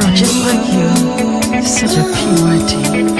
girl just like you, such a PYT.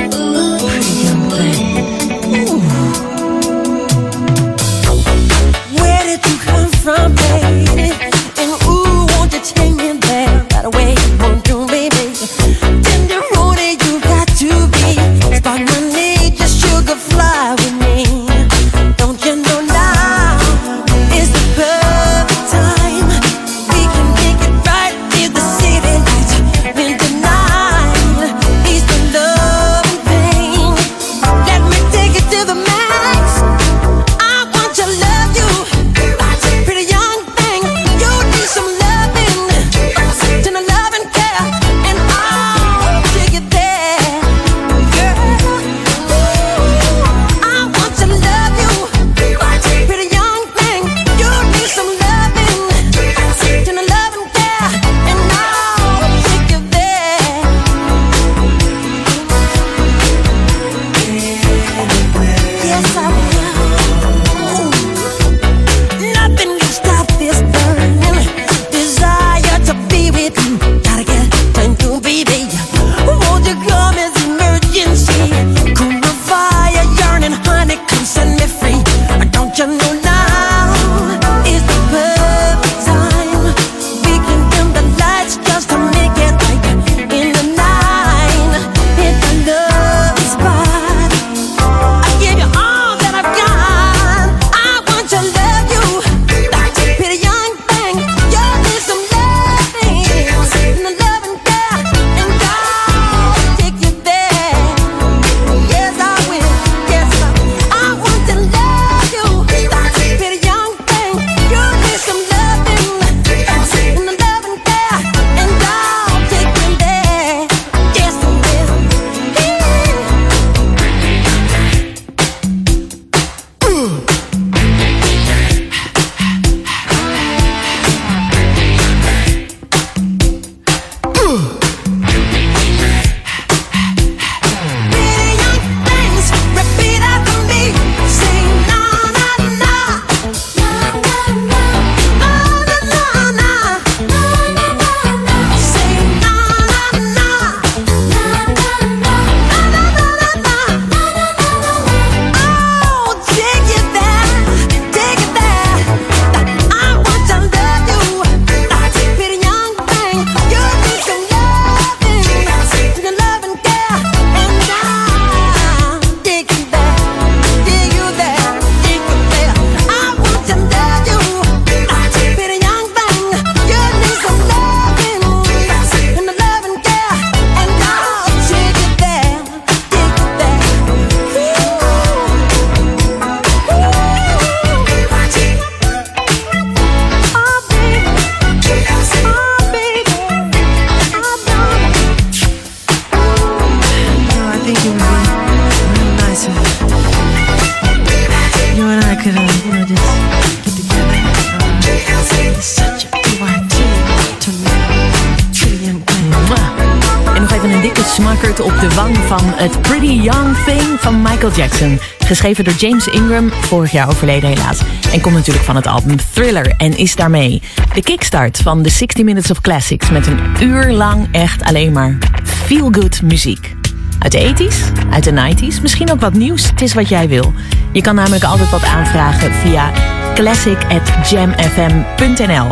het Pretty Young Thing van Michael Jackson. Geschreven door James Ingram, vorig jaar overleden helaas. En komt natuurlijk van het album Thriller en is daarmee de kickstart van de 60 Minutes of Classics. Met een uur lang echt alleen maar feel-good muziek. Uit de 80s, uit de 90s, misschien ook wat nieuws. Het is wat jij wil. Je kan namelijk altijd wat aanvragen via classic@jamfm.nl.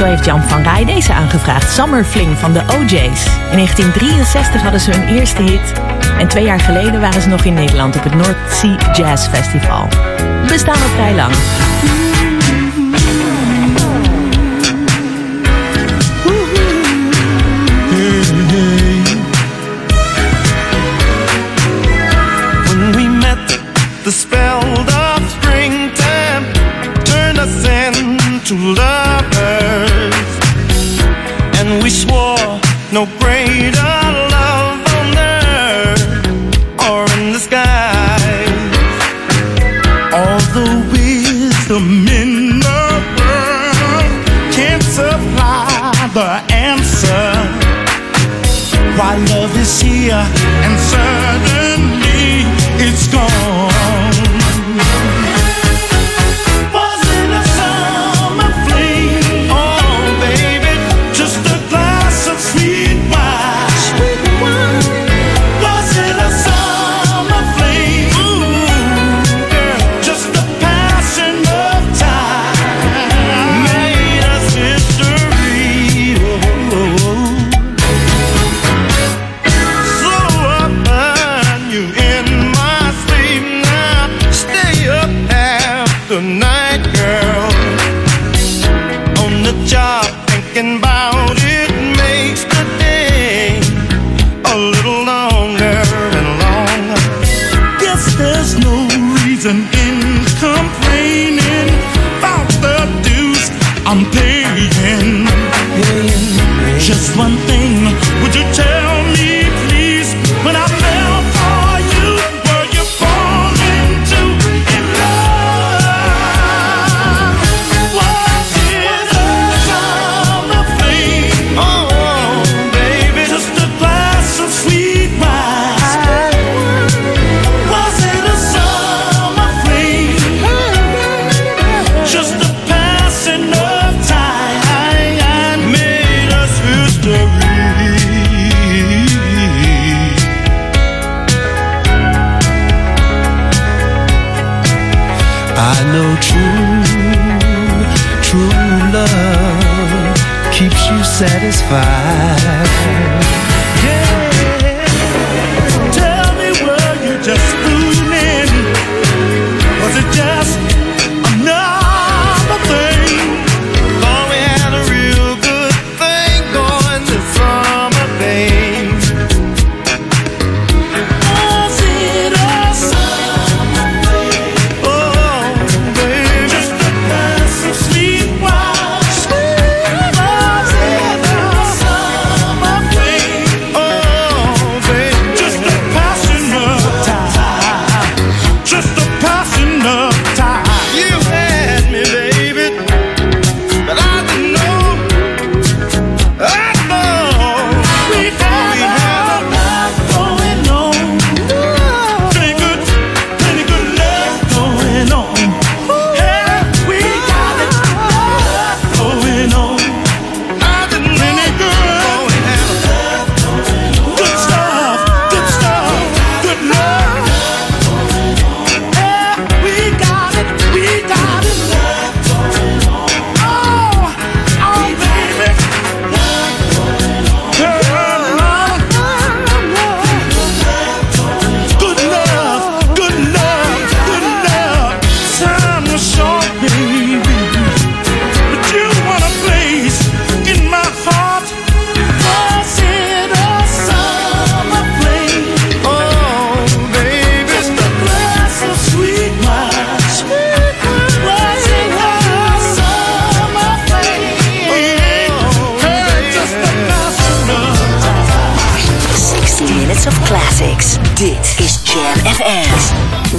Zo heeft Jan van Rij deze aangevraagd. Summer Fling van de OJ's. In 1963 hadden ze hun eerste hit. En twee jaar geleden waren ze nog in Nederland op het North Sea Jazz Festival. We bestaan al vrij lang. to love no greater love on earth or in the sky. All the wisdom in the world can't supply the answer why love is here and so. keeps you satisfied. Yeah.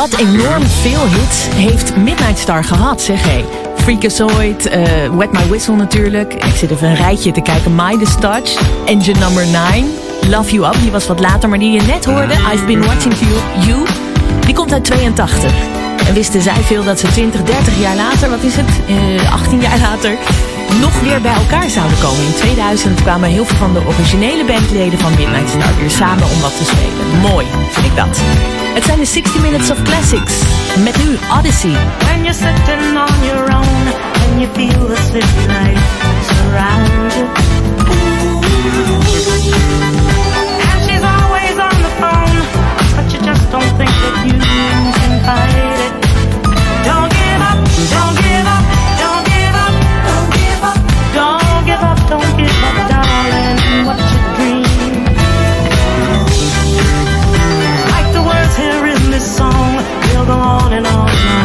Wat enorm veel hits heeft Midnight Star gehad, zeg hé. Freakazoid, eh Wet My Whistle natuurlijk. Ik zit even een rijtje te kijken. Midas Touch, Engine Number 9, Love You Up, die was wat later. Maar die je net hoorde, I've Been Watching You, you die komt uit 82. En wisten zij veel dat ze 20, 30 jaar later, wat is het, eh 18 jaar later, nog weer bij elkaar zouden komen. In 2000 kwamen heel veel van de originele bandleden van Midnight Star weer samen om wat te spelen. Mooi, vind ik dat. Het zijn de 60 Minutes of Classics. Met nu Odyssey. When you're sitting on your own and you feel the city life surround you. And she's always on the phone, but you just don't think that you can fight it. Don't give up, don't give up, this song, we'll go on and on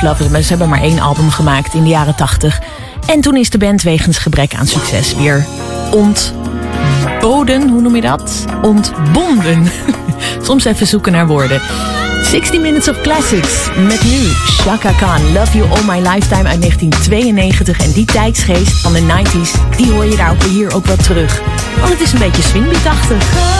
Ze hebben maar één album gemaakt in de jaren 80. En toen is de band wegens gebrek aan succes weer ontboden. Hoe noem je dat? Ontbonden. Soms even zoeken naar woorden. 60 Minutes of Classics met nu Shaka Khan, Love You All My Lifetime uit 1992. En die tijdsgeest van de 90s, die hoor je daar ook hier ook wel terug. Want het is een beetje swingbeatachtig.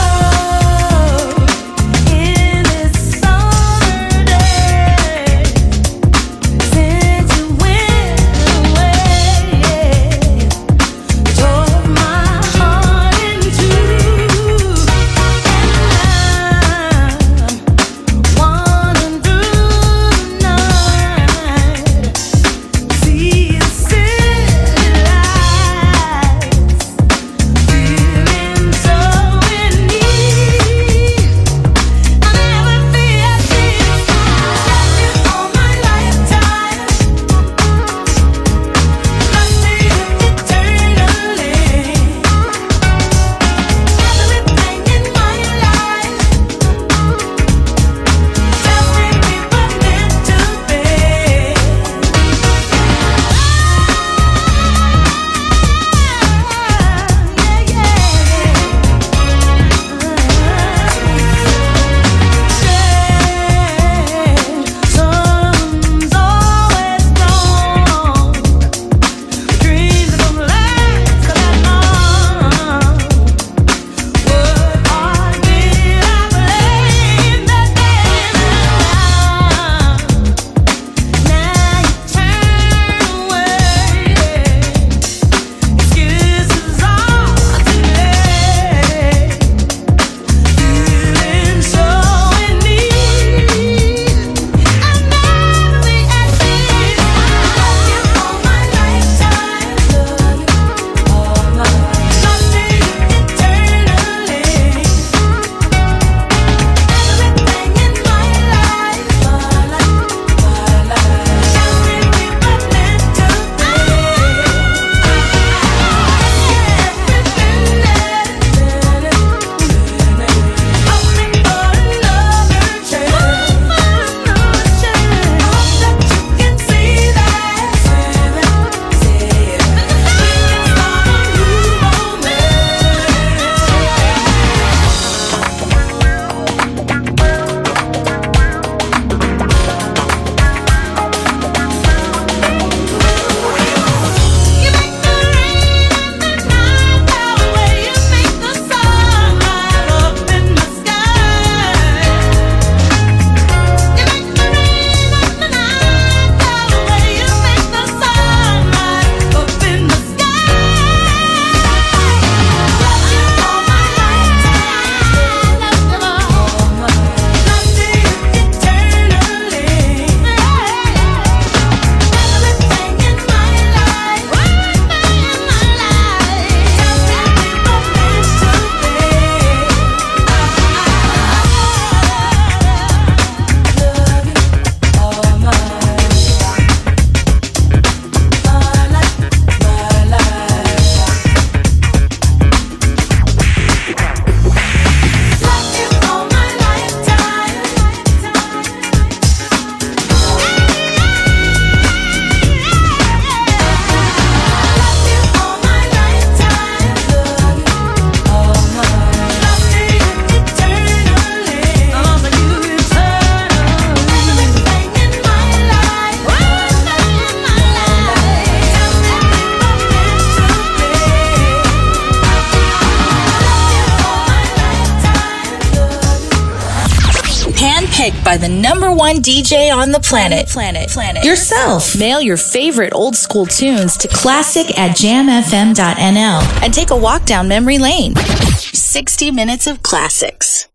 By the number one DJ on the planet. Planet. Planet. Yourself. Mail your favorite old school tunes to classic at jamfm.nl and take a walk down memory lane. 60 minutes of classics.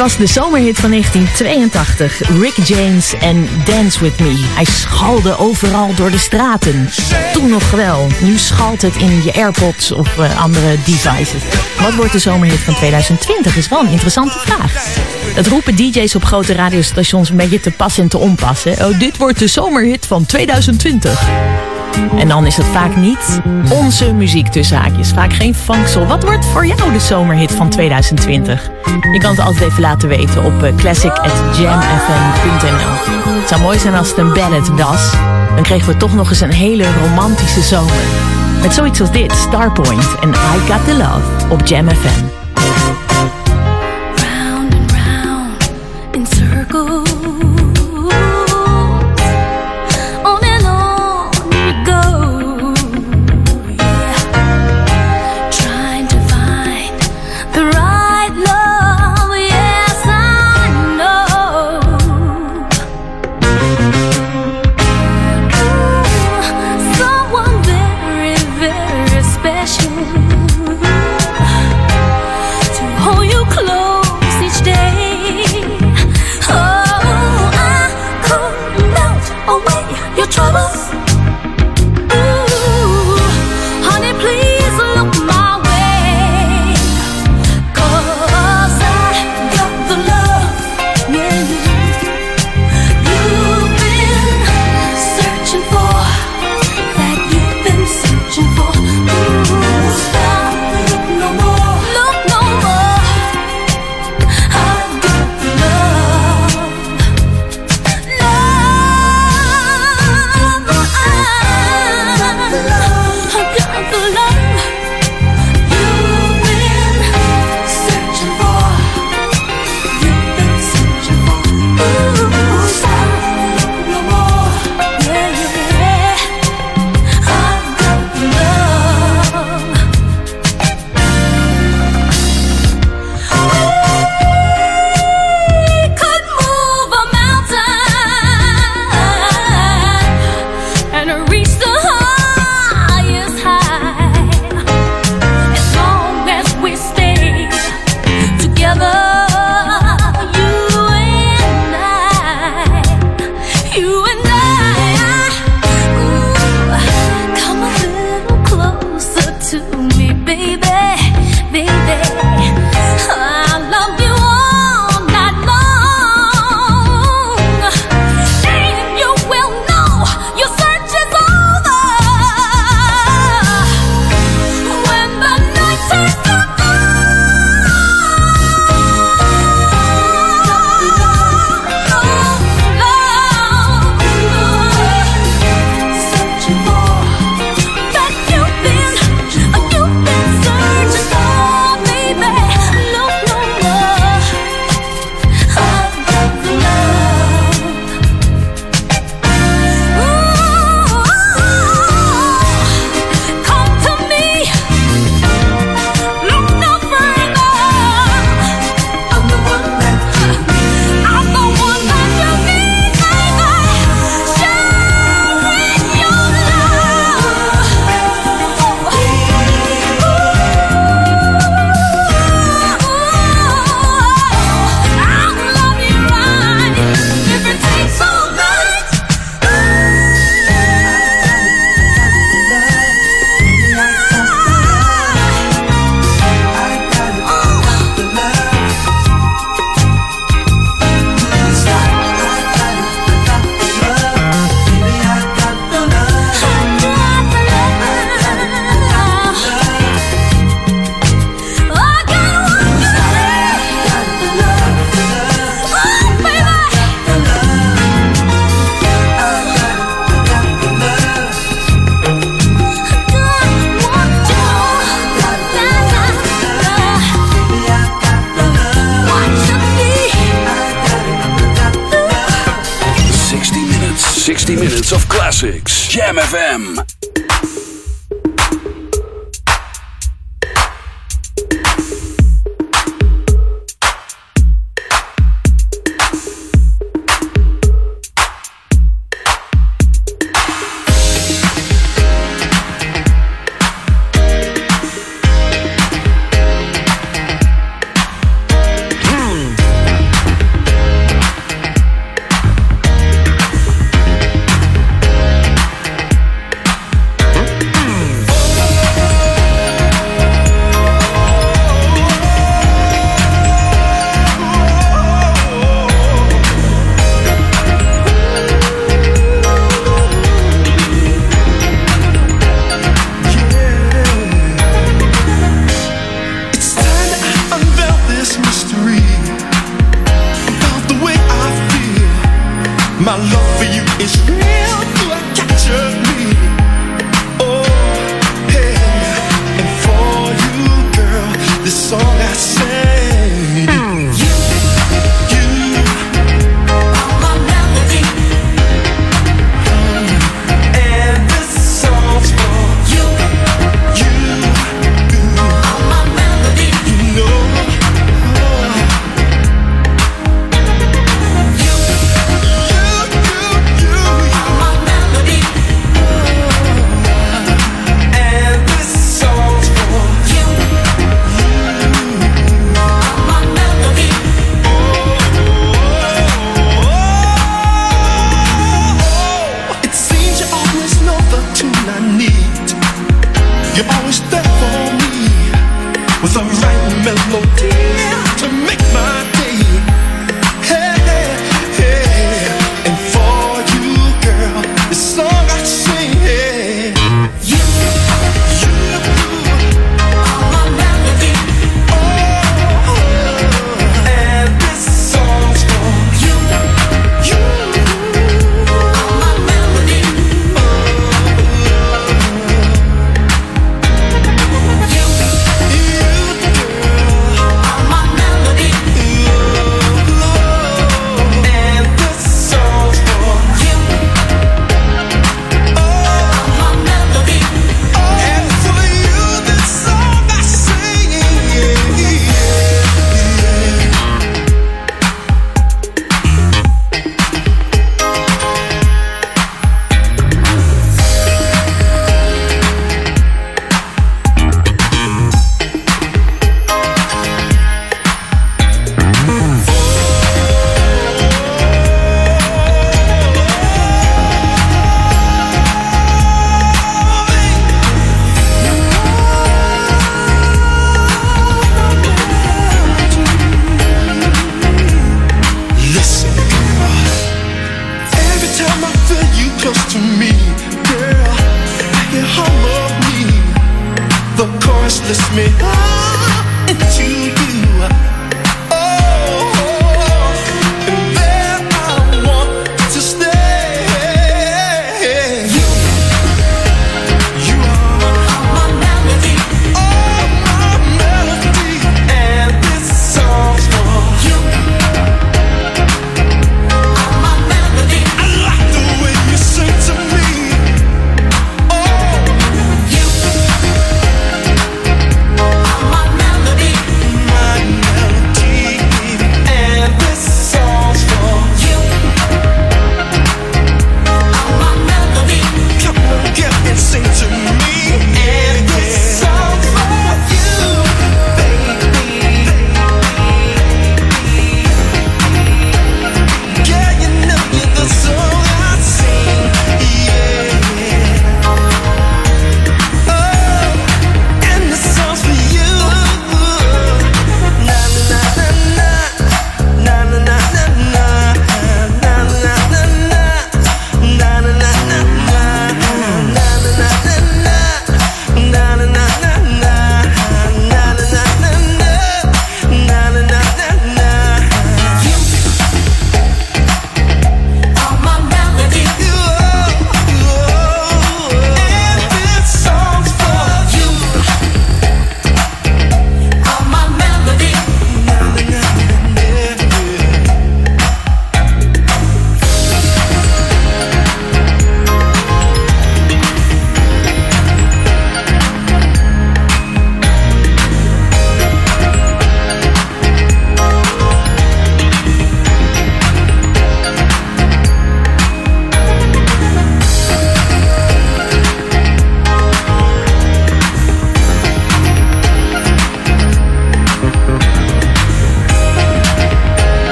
Was de zomerhit van 1982. Rick James en Dance With Me. Hij schalde overal door de straten. Toen nog wel. Nu schalt het in je AirPods of eh, andere devices. Wat wordt de zomerhit van 2020 is wel een interessante vraag. Dat roepen DJ's op grote radiostations een beetje te pas en te onpas. hè. Oh, dit wordt de zomerhit van 2020. En dan is het vaak niet onze muziek tussen haakjes. Vaak geen funksel. Wat wordt voor jou de zomerhit van 2020? Je kan het altijd even laten weten op eh, classic.jamfm.nl Het zou mooi zijn als het een ballad was. Dan kregen we toch nog eens een hele romantische zomer. Met zoiets als dit, Starpoint en I Got The Love op Jam FM. Round and round in circles.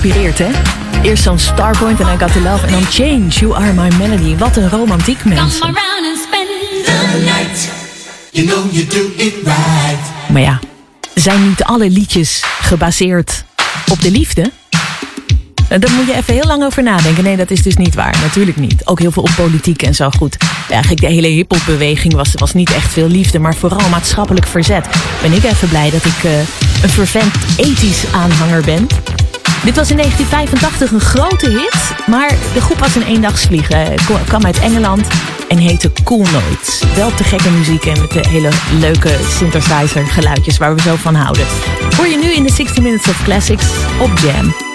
Geïnspireerd, hè? Eerst zo'n Starpoint en I Got To Love en dan Change, You Are My Melody. Wat een romantiek, mensen. Come around and spend the night. You know you do it right. Maar ja, zijn niet alle liedjes gebaseerd op de liefde? Daar moet je even heel lang over nadenken. Nee, dat is dus niet waar. Natuurlijk niet. Ook heel veel op politiek en zo goed. Eigenlijk de hele hiphopbeweging was, was niet echt veel liefde, maar vooral maatschappelijk verzet. Ben ik even blij dat ik eh, een fervent ethisch aanhanger ben. Dit was in 1985 een grote hit, maar de groep was een eendagsvliegen. Eh, ko- kwam uit Engeland en heette Cool Notes. Wel te gekke muziek en met de hele leuke synthesizer geluidjes waar we zo van houden. Hoor je nu in de 60 Minutes of Classics op Jam.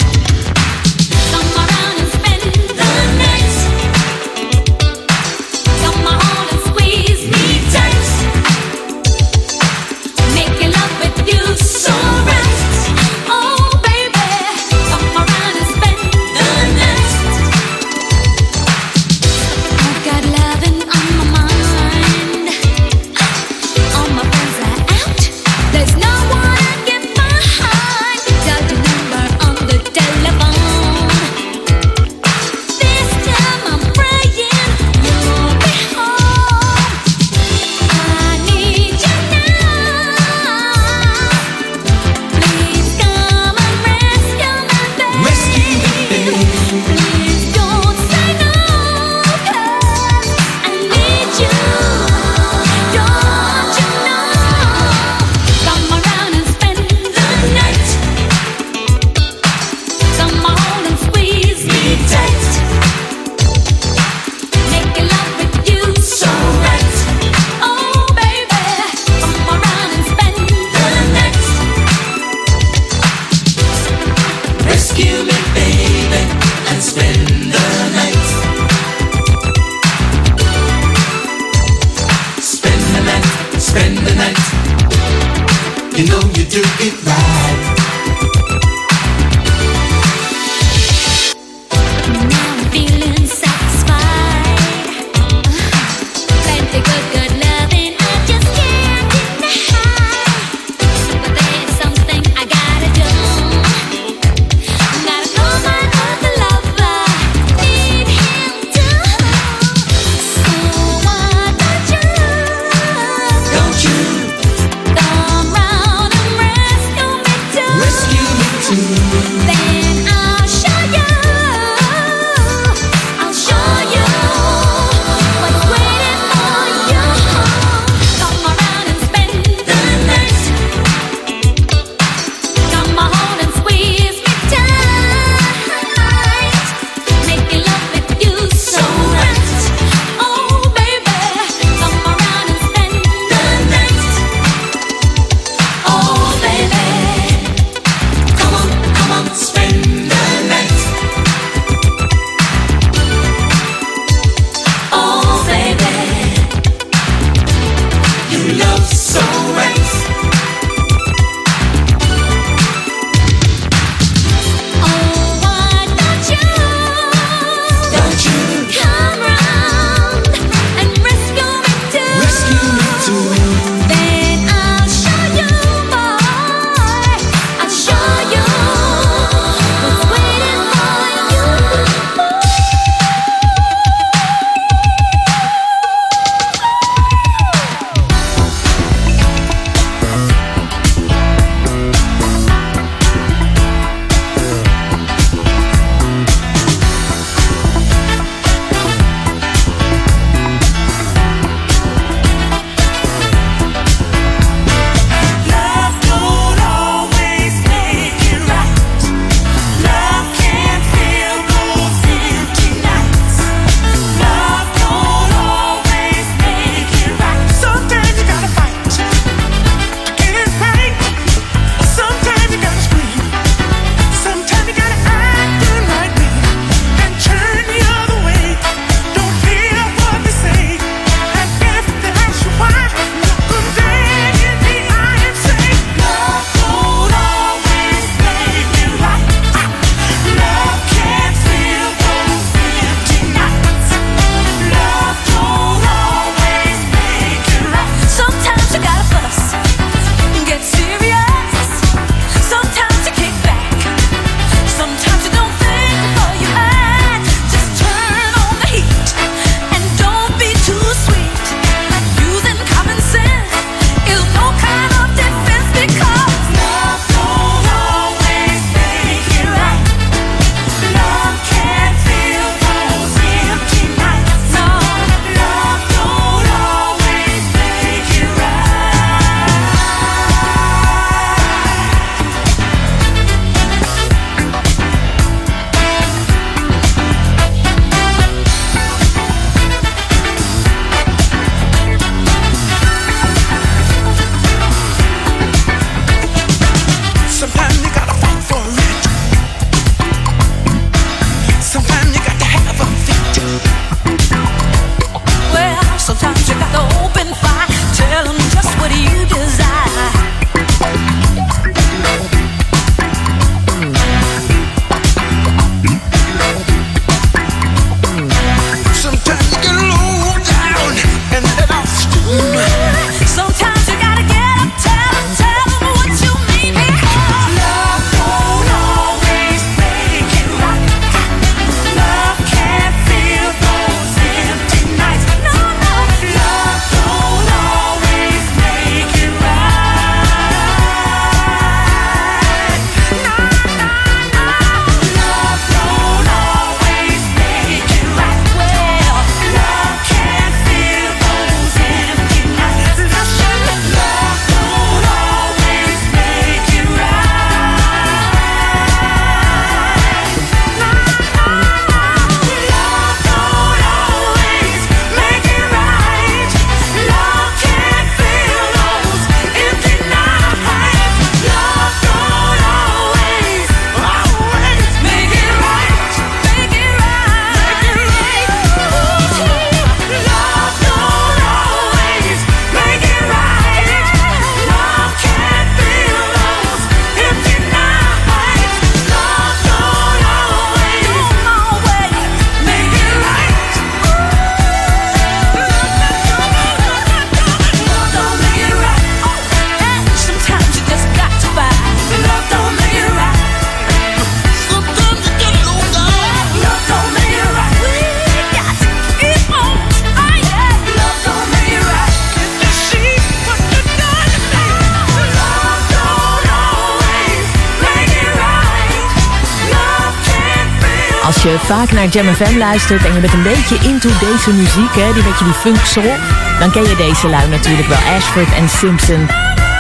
Vaak naar Jam FM luistert en je bent een beetje into deze muziek, hè, die beetje die funk soul, dan ken je deze lui natuurlijk wel. Ashford en Simpson.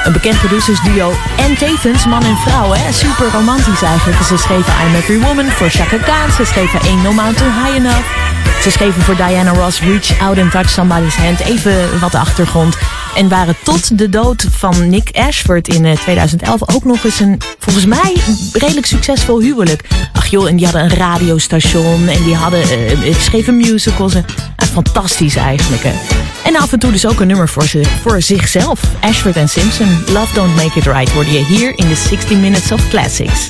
Een bekend producersduo en tevens man en vrouw. Hè? Super romantisch eigenlijk. Ze schreven I'm Every Woman voor Chaka Khan. Ze schreven Ain't No Mountain High Enough. Ze schreven voor Diana Ross Reach Out and Touch Somebody's Hand. Even wat de achtergrond. En waren tot de dood van Nick Ashford in eh, 2011 ook nog eens een, volgens mij, redelijk succesvol huwelijk. Joh, en die hadden een radiostation en die hadden, eh, eh, schreven musicals. en- eh, fantastisch eigenlijk. Hè. En af en toe dus ook een nummer voor, ze, voor zichzelf. Ashford en Simpson, Love Don't Make It Right, hoorde je hier in de 60 Minutes of Classics.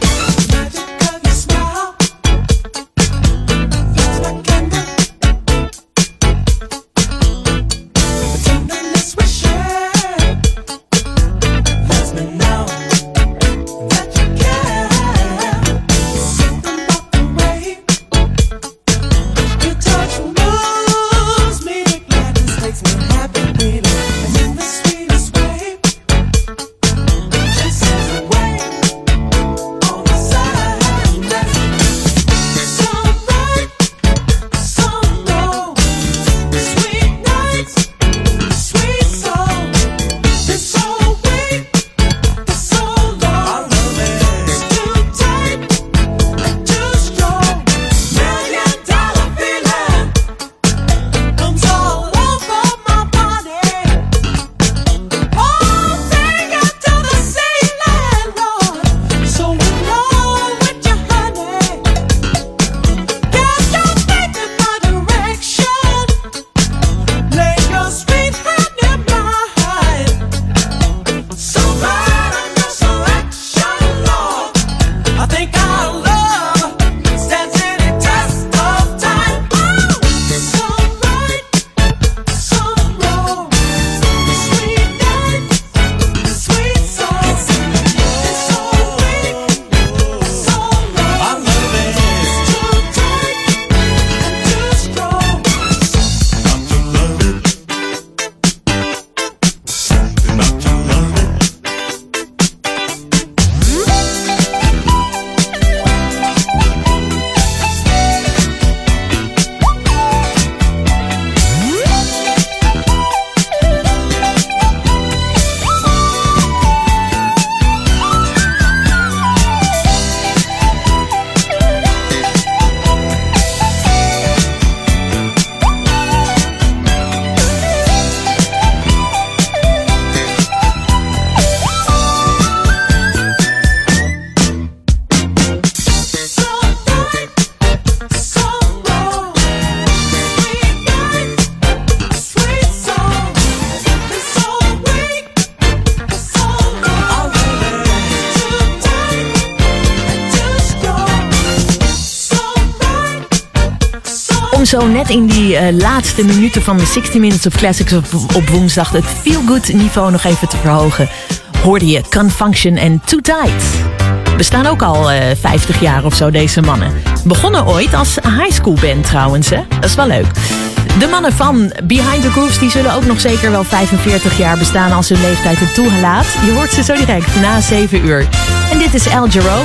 Net in die eh, laatste minuten van de 60 Minutes of Classics op, woensdag het feel-good niveau nog even te verhogen. Hoorde je Confunction en Too Tight. Bestaan ook al eh 50 jaar of zo, deze mannen. Begonnen ooit als high school band trouwens, hè? Dat is wel leuk. De mannen van Behind the Grooves die zullen ook nog zeker wel 45 jaar bestaan als hun leeftijd het toelaat. Je hoort ze zo direct na 7 uur. En dit is El Giro.